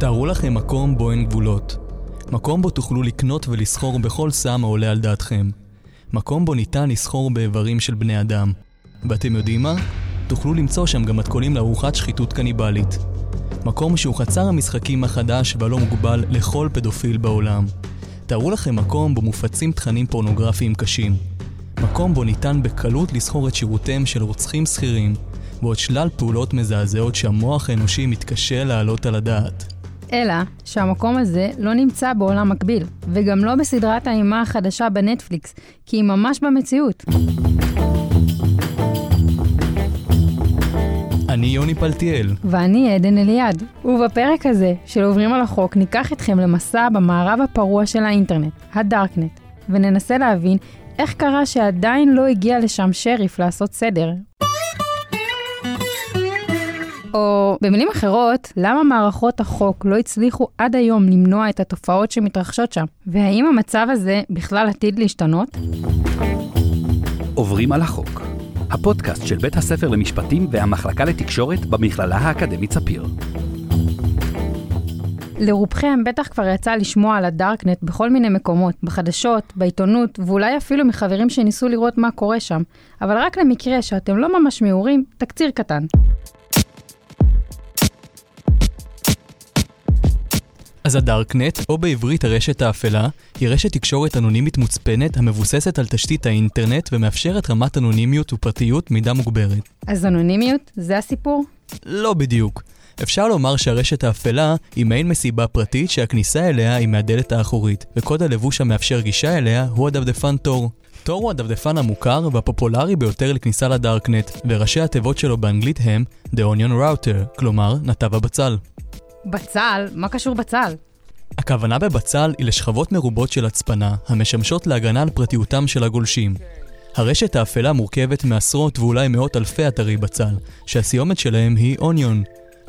תארו לכם מקום בו אין גבולות. מקום בו תוכלו לקנות ולסחור בכל סם העולה על דעתכם. מקום בו ניתן לסחור באיברים של בני אדם. ואתם יודעים מה? תוכלו למצוא שם גם מתכונים לארוחת שחיתות קניבלית. מקום שהוא חצר המשחקים החדש והלא מוגבל לכל פדופיל בעולם. תארו לכם מקום בו מופצים תכנים פורנוגרפיים קשים. מקום בו ניתן בקלות לסחור את שירותיהם של רוצחים שכירים, ועוד שלל פעולות מזעזעות שהמוח האנושי מתקשה להעלות על הדעת. אלא שהמקום הזה לא נמצא בעולם מקביל, וגם לא בסדרת האימה החדשה בנטפליקס, כי היא ממש במציאות. אני יוני פלטיאל. ואני עדן אליעד, ובפרק הזה של עוברים על החוק ניקח אתכם למסע במערב הפרוע של האינטרנט, הדארקנט, וננסה להבין איך קרה שעדיין לא הגיע לשם שריף לעשות סדר, או במילים אחרות, למה מערכות החוק לא הצליחו עד היום למנוע את התופעות שמתרחשות שם? והאם המצב הזה בכלל עתיד להשתנות? עוברים על החוק, הפודקאסט של בית הספר למשפטים והמחלקה לתקשורת במכללה האקדמית ספיר. לרובכם בטח כבר יצא לשמוע על הדארקנט בכל מיני מקומות, בחדשות, בעיתונות, ואולי אפילו מחברים שניסו לראות מה קורה שם. אבל רק למקרה שאתם לא ממש מעורים, תקציר קטן. אז הדארקנט, או בעברית הרשת האפלה, היא רשת תקשורת אנונימית מוצפנת המבוססת על תשתית האינטרנט ומאפשרת רמת אנונימיות ופרטיות מידה מוגברת. אז אנונימיות? זה הסיפור? לא בדיוק. אפשר לומר שהרשת האפלה היא מעין מסיבה פרטית שהכניסה אליה היא מהדלת האחורית, וקוד הלבוש המאפשר גישה אליה הוא הדפדפן תור. תור הוא הדפדפן המוכר והפופולרי ביותר לכניסה לדארקנט, וראשי התיבות שלו באנגלית הם The Onion Router, כלומר נתב הבצל. בצל? מה קשור בצל? הכוונה בבצל היא לשכבות מרובות של הצפנה, המשמשות להגנה על פרטיותם של הגולשים. הרשת האפלה מורכבת מעשרות ואולי מאות אלפי אתרי בצל, שהסיומת שלהם היא אוניון.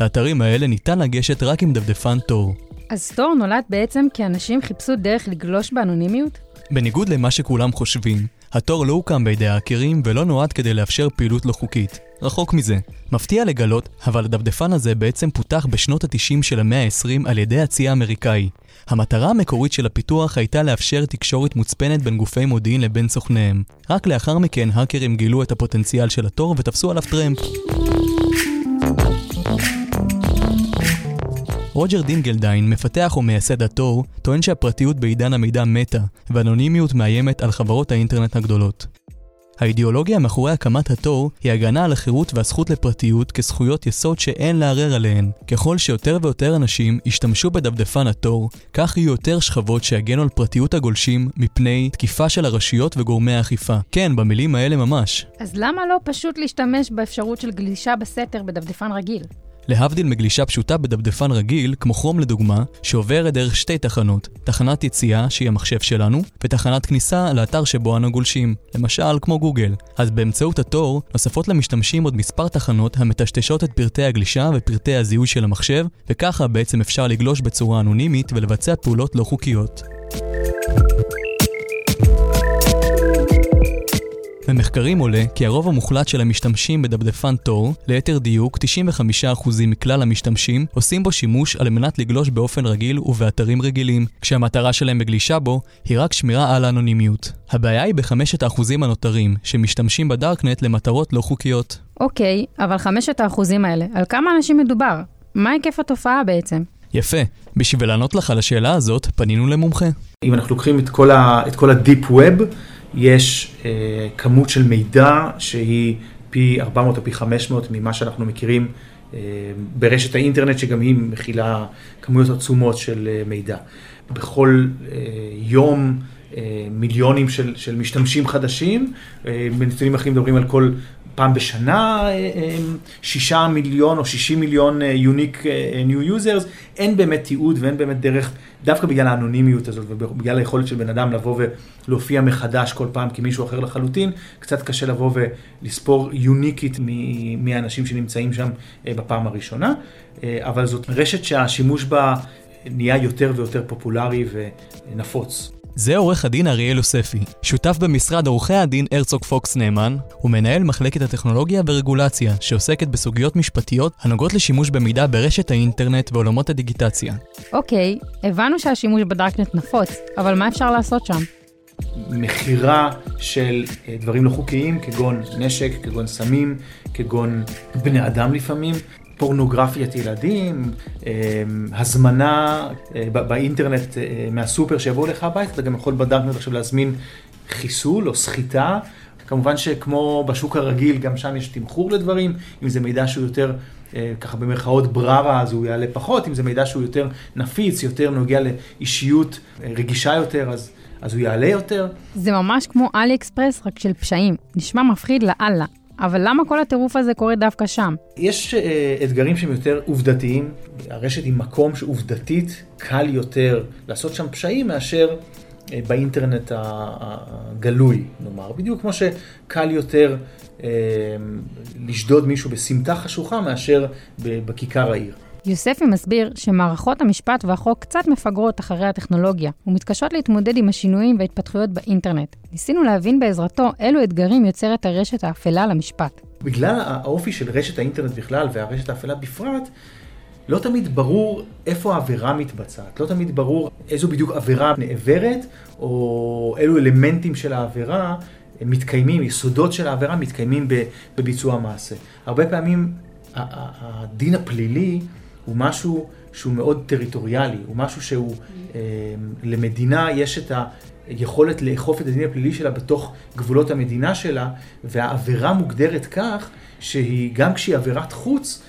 לאתרים האלה ניתן לגשת רק עם דפדפן תור. אז תור נולד בעצם כי אנשים חיפשו דרך לגלוש באנונימיות? בניגוד למה שכולם חושבים, התור לא הוקם בידי האקרים ולא נועד כדי לאפשר פעילות לא חוקית. רחוק מזה. מפתיע לגלות, אבל הדפדפן הזה בעצם פותח בשנות ה-90 של המאה ה-20 על ידי הצי האמריקאי. המטרה המקורית של הפיתוח הייתה לאפשר תקשורת מוצפנת בין גופי מודיעין לבין סוכניהם. רק לאחר מכן האקרים גילו את הפוטנציאל של התור ותפסו עליו טרמפ. רוג'ר דינגלדיין, מפתח ומייסד התור, טוען שהפרטיות בעידן המידע מתה, ואנונימיות מאיימת על חברות האינטרנט הגדולות. האידיאולוגיה מאחורי הקמת התור היא הגנה על החירות והזכות לפרטיות כזכויות יסוד שאין לערער עליהן. ככל שיותר ויותר אנשים ישתמשו בדפדפן התור, כך יהיו יותר שכבות שיגנו על פרטיות הגולשים מפני תקיפה של הרשויות וגורמי האכיפה. כן, במילים האלה ממש. אז למה לא פשוט להשתמש באפשרות של גלישה בסתר בדפדפן רגיל? להבדיל מגלישה פשוטה בדפדפן רגיל, כמו כרום לדוגמה, שעוברת דרך שתי תחנות, תחנת יציאה, שהיא המחשב שלנו, ותחנת כניסה לאתר שבו אנו גולשים, למשל כמו גוגל. אז באמצעות התור, נוספות למשתמשים עוד מספר תחנות המטשטשות את פרטי הגלישה ופרטי הזיהוי של המחשב, וככה בעצם אפשר לגלוש בצורה אנונימית ולבצע פעולות לא חוקיות. ממחקרים עולה כי הרוב המוחלט של המשתמשים בדפדפן תור, ליתר דיוק 95% מכלל המשתמשים, עושים בו שימוש על מנת לגלוש באופן רגיל ובאתרים רגילים, כשהמטרה שלהם בגלישה בו היא רק שמירה על האנונימיות. הבעיה היא בחמשת האחוזים הנותרים, שמשתמשים בדארקנט למטרות לא חוקיות. אוקיי, אבל חמשת האחוזים האלה, על כמה אנשים מדובר? מה היקף התופעה בעצם? יפה. בשביל לענות לך על השאלה הזאת, פנינו למומחה. אם אנחנו לוקחים את כל, ה, את כל הדיפ ווב, יש אה, כמות של מידע שהיא פי 400 או פי 500 ממה שאנחנו מכירים אה, ברשת האינטרנט, שגם היא מכילה כמויות עצומות של אה, מידע. בכל אה, יום אה, מיליונים של, של משתמשים חדשים, אה, בנתונים אחרים מדברים על כל פעם בשנה אה, אה, שישה מיליון או שישים מיליון unique new users, אין באמת תיעוד ואין באמת דרך, דווקא בגלל האנונימיות הזאת ובגלל היכולת של בן אדם לבוא ולהופיע מחדש כל פעם כמישהו אחר לחלוטין, קצת קשה לבוא ולספור יוניקית את האנשים שנמצאים שם בפעם הראשונה, אבל זאת רשת שהשימוש בה נהיה יותר ויותר פופולרי ונפוץ. זה עורך הדין אריאל יוספי, שותף במשרד עורכי הדין הרצוג פוקס נאמן, ומנהל מחלקת הטכנולוגיה ורגולציה, שעוסקת בסוגיות משפטיות הנוגעות לשימוש במידע ברשת האינטרנט ועולמות הדיגיטציה. אוקיי, הבנו שהשימוש בדארקנט נפוץ, אבל מה אפשר לעשות שם? מכירה של אה, דברים לא חוקיים, כגון נשק, כגון סמים, כגון בני אדם לפעמים, פורנוגרפיית ילדים, אה, הזמנה אה, באינטרנט מהסופר שיבואו לך הביתה, אתה גם יכול בדארקנט עכשיו להזמין חיסול או סחיטה. כמובן שכמו בשוק הרגיל, גם שם יש תמחור לדברים, אם זה מידע שהוא יותר, ככה במרכאות בררה, אז הוא יעלה פחות, אם זה מידע שהוא יותר נפיץ, יותר נוגע לאישיות רגישה יותר, אז... אז הוא יעלה יותר. זה ממש כמו אלי אקספרס, רק של פשעים. נשמע מפחיד לאללה. אבל למה כל הטירוף הזה קורה דווקא שם? יש uh, אתגרים שהם יותר עובדתיים. הרשת היא מקום שעובדתית קל יותר לעשות שם פשעים מאשר uh, באינטרנט הגלוי, נאמר. בדיוק כמו שקל יותר uh, לשדוד מישהו בסמטה חשוכה מאשר בכיכר העיר. יוספי מסביר שמערכות המשפט והחוק קצת מפגרות אחרי הטכנולוגיה, ומתקשות להתמודד עם השינויים וההתפתחויות באינטרנט. ניסינו להבין בעזרתו אילו אתגרים יוצרת הרשת האפלה למשפט. בגלל האופי של רשת האינטרנט בכלל והרשת האפלה בפרט, לא תמיד ברור איפה העבירה מתבצעת, לא תמיד ברור איזו בדיוק עבירה נעברת, או אילו אלמנטים של העבירה מתקיימים, יסודות של העבירה מתקיימים בביצוע המעשה. הרבה פעמים הדין הפלילי הוא משהו שהוא מאוד טריטוריאלי, הוא משהו שהוא, אה, למדינה יש את היכולת לאכוף את הדין הפלילי שלה בתוך גבולות המדינה שלה, והעבירה מוגדרת כך שהיא, גם כשהיא עבירת חוץ,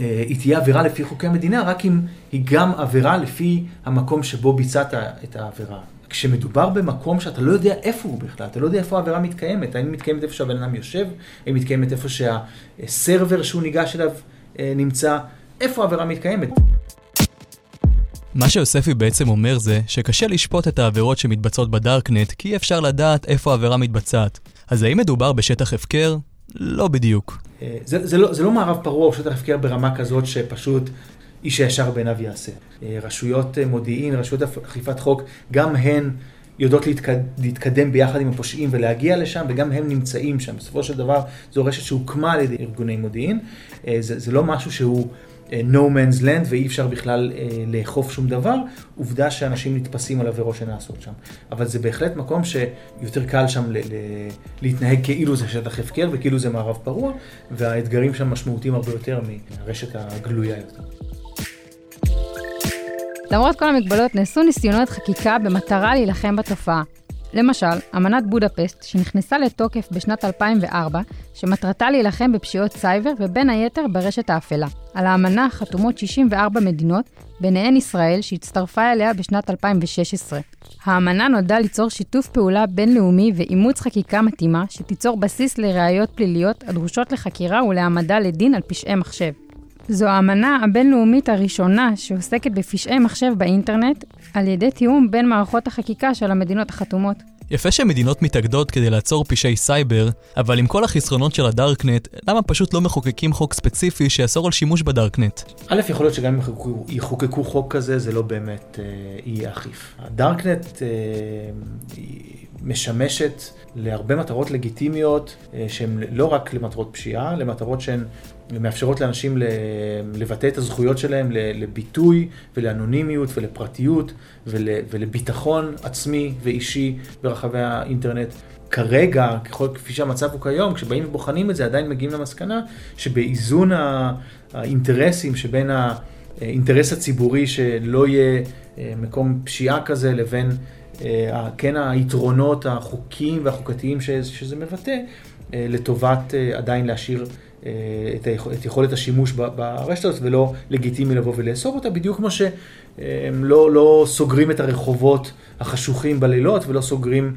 אה, היא תהיה עבירה לפי חוקי המדינה, רק אם היא גם עבירה לפי המקום שבו ביצעת את העבירה. כשמדובר במקום שאתה לא יודע איפה הוא בכלל, אתה לא יודע איפה העבירה מתקיימת, האם היא מתקיימת איפה שהבן אדם יושב, האם היא מתקיימת איפה שהסרבר שהוא ניגש אליו אה, נמצא, איפה העבירה מתקיימת. מה שיוספי בעצם אומר זה שקשה לשפוט את העבירות שמתבצעות בדארקנט כי אי אפשר לדעת איפה העבירה מתבצעת. אז האם מדובר בשטח הפקר? לא בדיוק. אה, זה, זה, לא, זה לא מערב פרוע או שטח הפקר ברמה כזאת שפשוט איש הישר בעיניו יעשה. אה, רשויות אה, מודיעין, רשויות אכיפת חוק, גם הן יודעות להתקד, להתקדם ביחד עם הפושעים ולהגיע לשם, וגם הם נמצאים שם. בסופו של דבר זו רשת שהוקמה על ידי ארגוני מודיעין. זה, זה לא משהו שהוא... no man's land ואי אפשר בכלל אה, לאכוף שום דבר, עובדה שאנשים נתפסים על עבירות שנעשות שם. אבל זה בהחלט מקום שיותר קל שם ל- ל- להתנהג כאילו זה שטח הפקר וכאילו זה מערב פרוע, והאתגרים שם משמעותיים הרבה יותר מהרשת הגלויה יותר. למרות כל המגבלות, נעשו ניסיונות חקיקה במטרה להילחם בתופעה. למשל, אמנת בודפסט, שנכנסה לתוקף בשנת 2004, שמטרתה להילחם בפשיעות סייבר ובין היתר ברשת האפלה. על האמנה חתומות 64 מדינות, ביניהן ישראל, שהצטרפה אליה בשנת 2016. האמנה נועדה ליצור שיתוף פעולה בינלאומי ואימוץ חקיקה מתאימה, שתיצור בסיס לראיות פליליות הדרושות לחקירה ולהעמדה לדין על פשעי מחשב. זו האמנה הבינלאומית הראשונה שעוסקת בפשעי מחשב באינטרנט, על ידי תיאום בין מערכות החקיקה של המדינות החתומות. יפה שמדינות מתאגדות כדי לעצור פשעי סייבר, אבל עם כל החסרונות של הדארקנט, למה פשוט לא מחוקקים חוק ספציפי שיאסור על שימוש בדארקנט? א', יכול להיות שגם אם יחוקקו, יחוקקו חוק כזה, זה לא באמת אה, יהיה אכיף. הדארקנט אה, משמשת להרבה מטרות לגיטימיות, אה, שהן לא רק למטרות פשיעה, למטרות שהן מאפשרות לאנשים לבטא את הזכויות שלהם לביטוי ולאנונימיות ולפרטיות ולביטחון עצמי ואישי ברחבי האינטרנט. כרגע, ככל, כפי שהמצב הוא כיום, כשבאים ובוחנים את זה, עדיין מגיעים למסקנה שבאיזון האינטרסים שבין האינטרס הציבורי שלא יהיה אה, מקום פשיעה כזה לבין אה, כן היתרונות החוקיים והחוקתיים שזה מבטא, אה, לטובת עדיין להשאיר את, היכול, את יכולת השימוש ברשת הזאת ולא לגיטימי לבוא ולאסור אותה, בדיוק כמו שהם לא, לא סוגרים את הרחובות החשוכים בלילות ולא סוגרים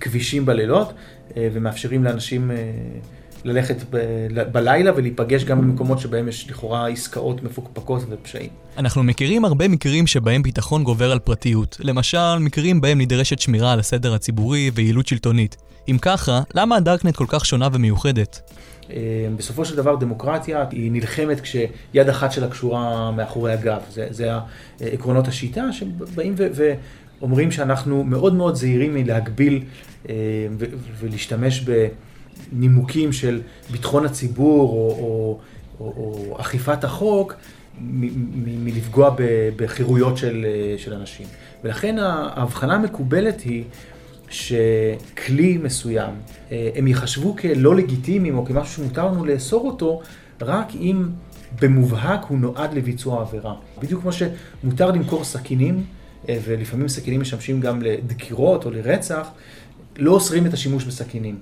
כבישים בלילות אה, ומאפשרים לאנשים אה, ללכת ב- בלילה ולהיפגש גם במקומות שבהם יש לכאורה עסקאות מפוקפקות ופשעים. אנחנו מכירים הרבה מקרים שבהם ביטחון גובר על פרטיות. למשל, מקרים בהם נדרשת שמירה על הסדר הציבורי ויעילות שלטונית. אם ככה, למה הדארקנט כל כך שונה ומיוחדת? אה, בסופו של דבר דמוקרטיה היא נלחמת כשיד אחת שלה קשורה מאחורי הגב. זה, זה עקרונות השיטה שבאים ו, אומרים שאנחנו מאוד מאוד זהירים מלהגביל ולהשתמש בנימוקים של ביטחון הציבור או, או, או, או אכיפת החוק מלפגוע בחירויות של, של אנשים. ולכן ההבחנה המקובלת היא שכלי מסוים, אה, הם ייחשבו כלא לגיטימיים או כמשהו שמותר לנו לאסור אותו, רק אם במובהק הוא נועד לביצוע עבירה. בדיוק כמו שמותר למכור סכינים, אה, ולפעמים סכינים משמשים גם לדקירות או לרצח, לא אוסרים את השימוש בסכינים.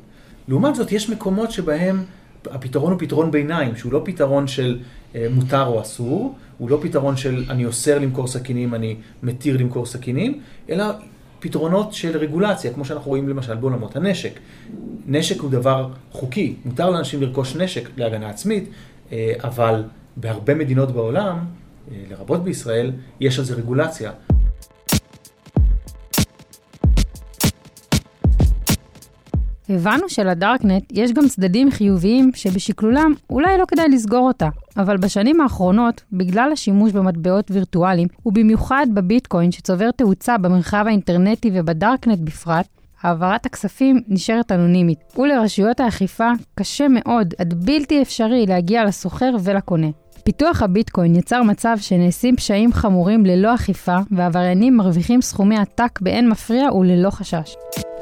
לעומת זאת, יש מקומות שבהם הפתרון הוא פתרון ביניים, שהוא לא פתרון של אה, מותר או אסור, הוא לא פתרון של אני אוסר למכור סכינים, אני מתיר למכור סכינים, אלא פתרונות של רגולציה, כמו שאנחנו רואים למשל בעולמות הנשק. נשק הוא דבר חוקי, מותר לאנשים לרכוש נשק להגנה עצמית, אה, אבל בהרבה מדינות בעולם, אה, לרבות בישראל, יש על זה רגולציה. הבנו שלדארקנט יש גם צדדים חיוביים שבשקלולם אולי לא כדאי לסגור אותה, אבל בשנים האחרונות, בגלל השימוש במטבעות וירטואליים, ובמיוחד בביטקוין שצובר תאוצה במרחב האינטרנטי ובדארקנט בפרט, העברת הכספים נשארת אנונימית, ולרשויות האכיפה קשה מאוד עד בלתי אפשרי להגיע לסוחר ולקונה. פיתוח הביטקוין יצר מצב שנעשים פשעים חמורים ללא אכיפה, ועבריינים מרוויחים סכומי עתק באין מפריע וללא חשש.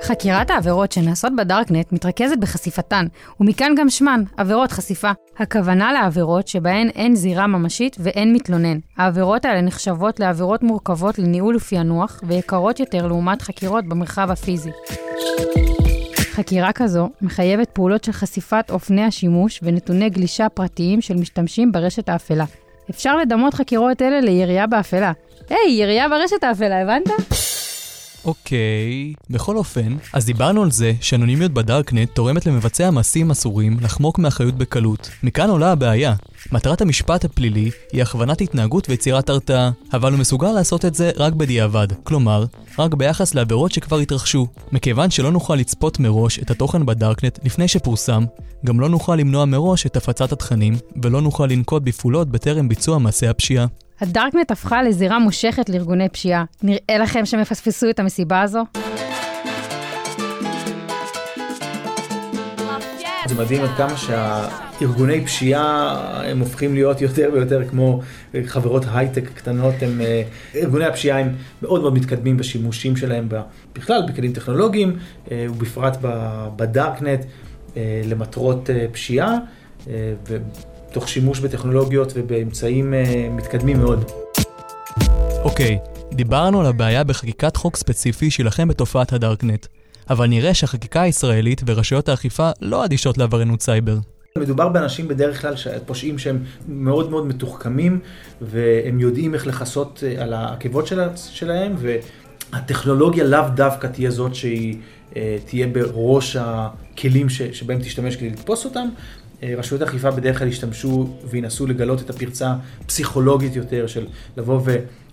חקירת העבירות שנעשות בדארקנט מתרכזת בחשיפתן, ומכאן גם שמן, עבירות חשיפה. הכוונה לעבירות שבהן אין זירה ממשית ואין מתלונן. העבירות האלה נחשבות לעבירות מורכבות לניהול ופענוח, ויקרות יותר לעומת חקירות במרחב הפיזי. חקירה כזו מחייבת פעולות של חשיפת אופני השימוש ונתוני גלישה פרטיים של משתמשים ברשת האפלה. אפשר לדמות חקירות אלה לירייה באפלה. היי, hey, ירייה ברשת האפלה, הבנת? אוקיי, בכל אופן, אז דיברנו על זה שאנונימיות בדארקנט תורמת למבצע מעשים אסורים לחמוק מאחריות בקלות. מכאן עולה הבעיה. מטרת המשפט הפלילי היא הכוונת התנהגות ויצירת הרתעה, אבל הוא מסוגל לעשות את זה רק בדיעבד, כלומר, רק ביחס לעבירות שכבר התרחשו. מכיוון שלא נוכל לצפות מראש את התוכן בדארקנט לפני שפורסם, גם לא נוכל למנוע מראש את הפצת התכנים, ולא נוכל לנקוט בפעולות בטרם ביצוע מעשי הפשיעה. הדארקנט הפכה לזירה מושכת לארגוני פשיעה. נראה לכם שהם יפספסו את המסיבה הזו? זה מדהים עד כמה שהארגוני פשיעה הם הופכים להיות יותר ויותר כמו חברות הייטק קטנות, הם, אה, ארגוני הפשיעה הם מאוד מאוד מתקדמים בשימושים שלהם בכלל, בכלים טכנולוגיים אה, ובפרט בדארקנט אה, למטרות פשיעה. תוך שימוש בטכנולוגיות ובאמצעים uh, מתקדמים מאוד. אוקיי, okay, דיברנו על הבעיה בחקיקת חוק ספציפי שיילחם בתופעת הדארקנט, אבל נראה שהחקיקה הישראלית ורשויות האכיפה לא אדישות לעבריינות סייבר. מדובר באנשים בדרך כלל, פושעים שהם מאוד מאוד מתוחכמים, והם יודעים איך לכסות אה, על העקבות שלה, שלהם, והטכנולוגיה לאו דווקא תהיה זאת שהיא אה, תהיה בראש הכלים ש, שבהם תשתמש כדי לתפוס אותם, אה, רשויות האכיפה בדרך כלל ישתמשו וינסו לגלות את הפרצה פסיכולוגית יותר של לבוא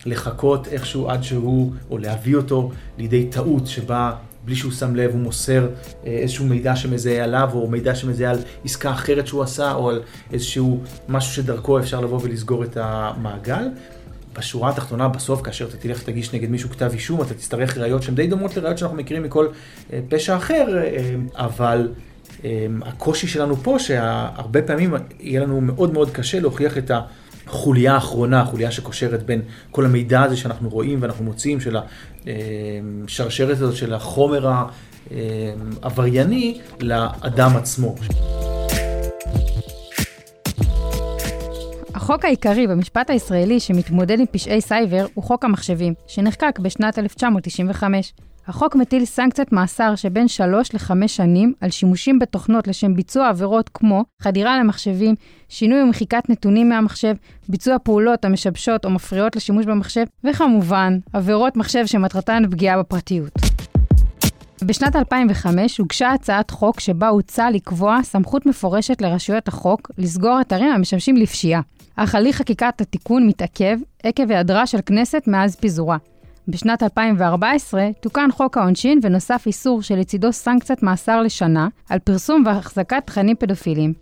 ולחכות איכשהו עד שהוא, או להביא אותו לידי טעות שבה בלי שהוא שם לב הוא מוסר אה, איזשהו מידע שמזהה עליו, או מידע שמזהה על עסקה אחרת שהוא עשה, או על איזשהו משהו שדרכו אפשר לבוא ולסגור את המעגל. בשורה התחתונה, בסוף, כאשר אתה תלך ותגיש נגד מישהו כתב אישום, אתה תצטרך ראיות שהן די דומות לראיות שאנחנו מכירים מכל אה, פשע אחר, אבל הקושי שלנו פה, שהרבה פעמים יהיה לנו מאוד מאוד קשה להוכיח את החוליה האחרונה, החוליה שקושרת בין כל המידע הזה שאנחנו רואים ואנחנו מוצאים, של השרשרת הזאת של החומר העברייני לאדם עצמו. החוק העיקרי במשפט הישראלי שמתמודד עם פשעי סייבר הוא חוק המחשבים, שנחקק בשנת 1995. החוק מטיל סנקציית מאסר שבין 3 ל-5 שנים על שימושים בתוכנות לשם ביצוע עבירות כמו חדירה למחשבים, שינוי ומחיקת נתונים מהמחשב, ביצוע פעולות המשבשות או מפריעות לשימוש במחשב, וכמובן, עבירות מחשב שמטרתן פגיעה בפרטיות. בשנת 2005 הוגשה הצעת חוק שבה הוצע לקבוע סמכות מפורשת לרשויות החוק לסגור אתרים המשמשים לפשיעה. אך הליך חקיקת התיקון מתעכב עקב היעדרה של כנסת מאז פיזורה. בשנת 2014 תוקן חוק העונשין ונוסף איסור שלצידו סנקציית מאסר לשנה על פרסום והחזקת תכנים פדופיליים.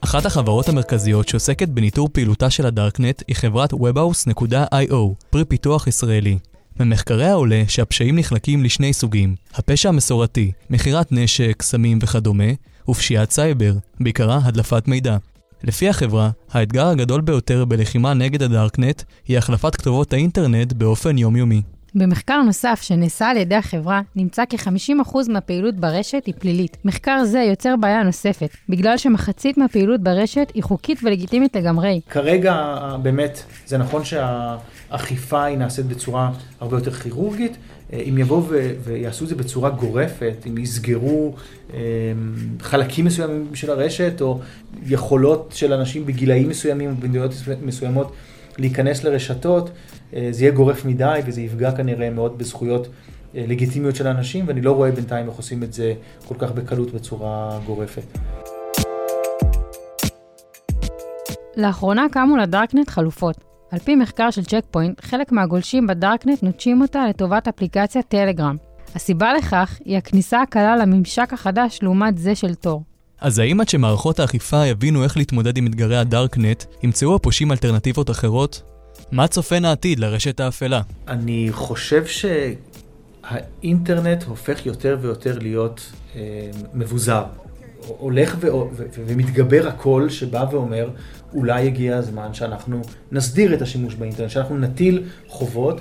אחת החברות המרכזיות שעוסקת בניטור פעילותה של הדארקנט היא חברת webhouse.io, פרי פיתוח ישראלי. ממחקריה עולה שהפשעים נחלקים לשני סוגים, הפשע המסורתי, מכירת נשק, סמים וכדומה, ופשיעת סייבר, בעיקרה הדלפת מידע. לפי החברה, האתגר הגדול ביותר בלחימה נגד הדארקנט היא החלפת כתובות האינטרנט באופן יומיומי. במחקר נוסף שנעשה על ידי החברה, נמצא כי 50% מהפעילות ברשת היא פלילית. מחקר זה יוצר בעיה נוספת, בגלל שמחצית מהפעילות ברשת היא חוקית ולגיטימית לגמרי. כרגע באמת זה נכון שהאכיפה היא נעשית בצורה הרבה יותר כירורגית. אם יבואו ויעשו את זה בצורה גורפת, אם יסגרו אה, חלקים מסוימים של הרשת, או יכולות של אנשים בגילאים מסוימים ובמדינות מסוימות להיכנס לרשתות, אה, זה יהיה גורף מדי וזה יפגע כנראה מאוד בזכויות אה, לגיטימיות של אנשים, ואני לא רואה בינתיים איך עושים את זה כל כך בקלות בצורה גורפת. לאחרונה קמו לדארקנט חלופות. על פי מחקר של צ'ק פוינט, חלק מהגולשים בדארקנט נוטשים אותה לטובת אפליקציית טלגרם. הסיבה לכך היא הכניסה הקלה לממשק החדש לעומת זה של תור. אז האם עד שמערכות האכיפה יבינו איך להתמודד עם אתגרי הדארקנט, ימצאו הפושעים אלטרנטיבות אחרות? מה צופן העתיד לרשת האפלה? אני חושב שהאינטרנט הופך יותר ויותר להיות אה, מבוזר. הולך ו- ו- ומתגבר הקול שבא ואומר, אולי הגיע הזמן שאנחנו נסדיר את השימוש באינטרנט, שאנחנו נטיל חובות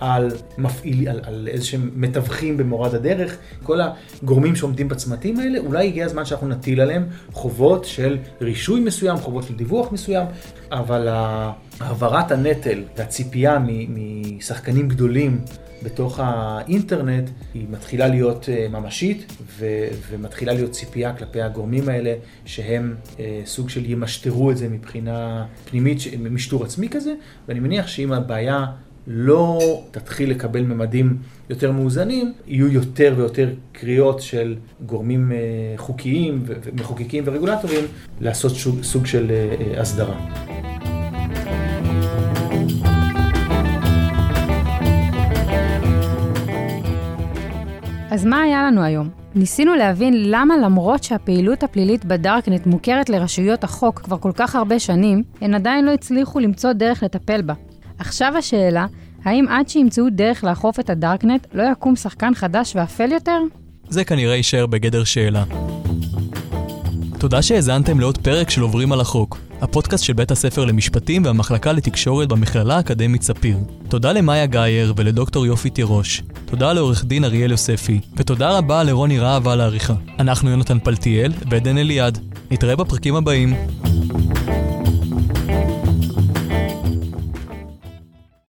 על מפעיל, על, על איזה שהם מתווכים במורד הדרך, כל הגורמים שעומדים בצמתים האלה, אולי הגיע הזמן שאנחנו נטיל עליהם חובות של רישוי מסוים, חובות של דיווח מסוים, אבל העברת הנטל והציפייה משחקנים גדולים בתוך האינטרנט היא מתחילה להיות אה, ממשית ו- ומתחילה להיות ציפייה כלפי הגורמים האלה שהם אה, סוג של ימשטרו את זה מבחינה פנימית, משטור עצמי כזה, ואני מניח שאם הבעיה לא תתחיל לקבל ממדים יותר מאוזנים, יהיו יותר ויותר קריאות של גורמים אה, חוקיים ומחוקקים ורגולטורים לעשות סוג של הסדרה. אז מה היה לנו היום? ניסינו להבין למה למרות שהפעילות הפלילית בדארקנט מוכרת לרשויות החוק כבר כל כך הרבה שנים, הן עדיין לא הצליחו למצוא דרך לטפל בה. עכשיו השאלה, האם עד שימצאו דרך לאכוף את הדארקנט, לא יקום שחקן חדש ואפל יותר? זה כנראה יישאר בגדר שאלה. תודה שהאזנתם לעוד פרק של עוברים על החוק, הפודקאסט של בית הספר למשפטים והמחלקה לתקשורת במכללה האקדמית ספיר. תודה למאיה גאייר ולדוקטור יופי תירוש. תודה לעורך דין אריאל יוספי, ותודה רבה לרוני רהב על העריכה. אנחנו יונתן פלטיאל ועדן אליעד. נתראה בפרקים הבאים.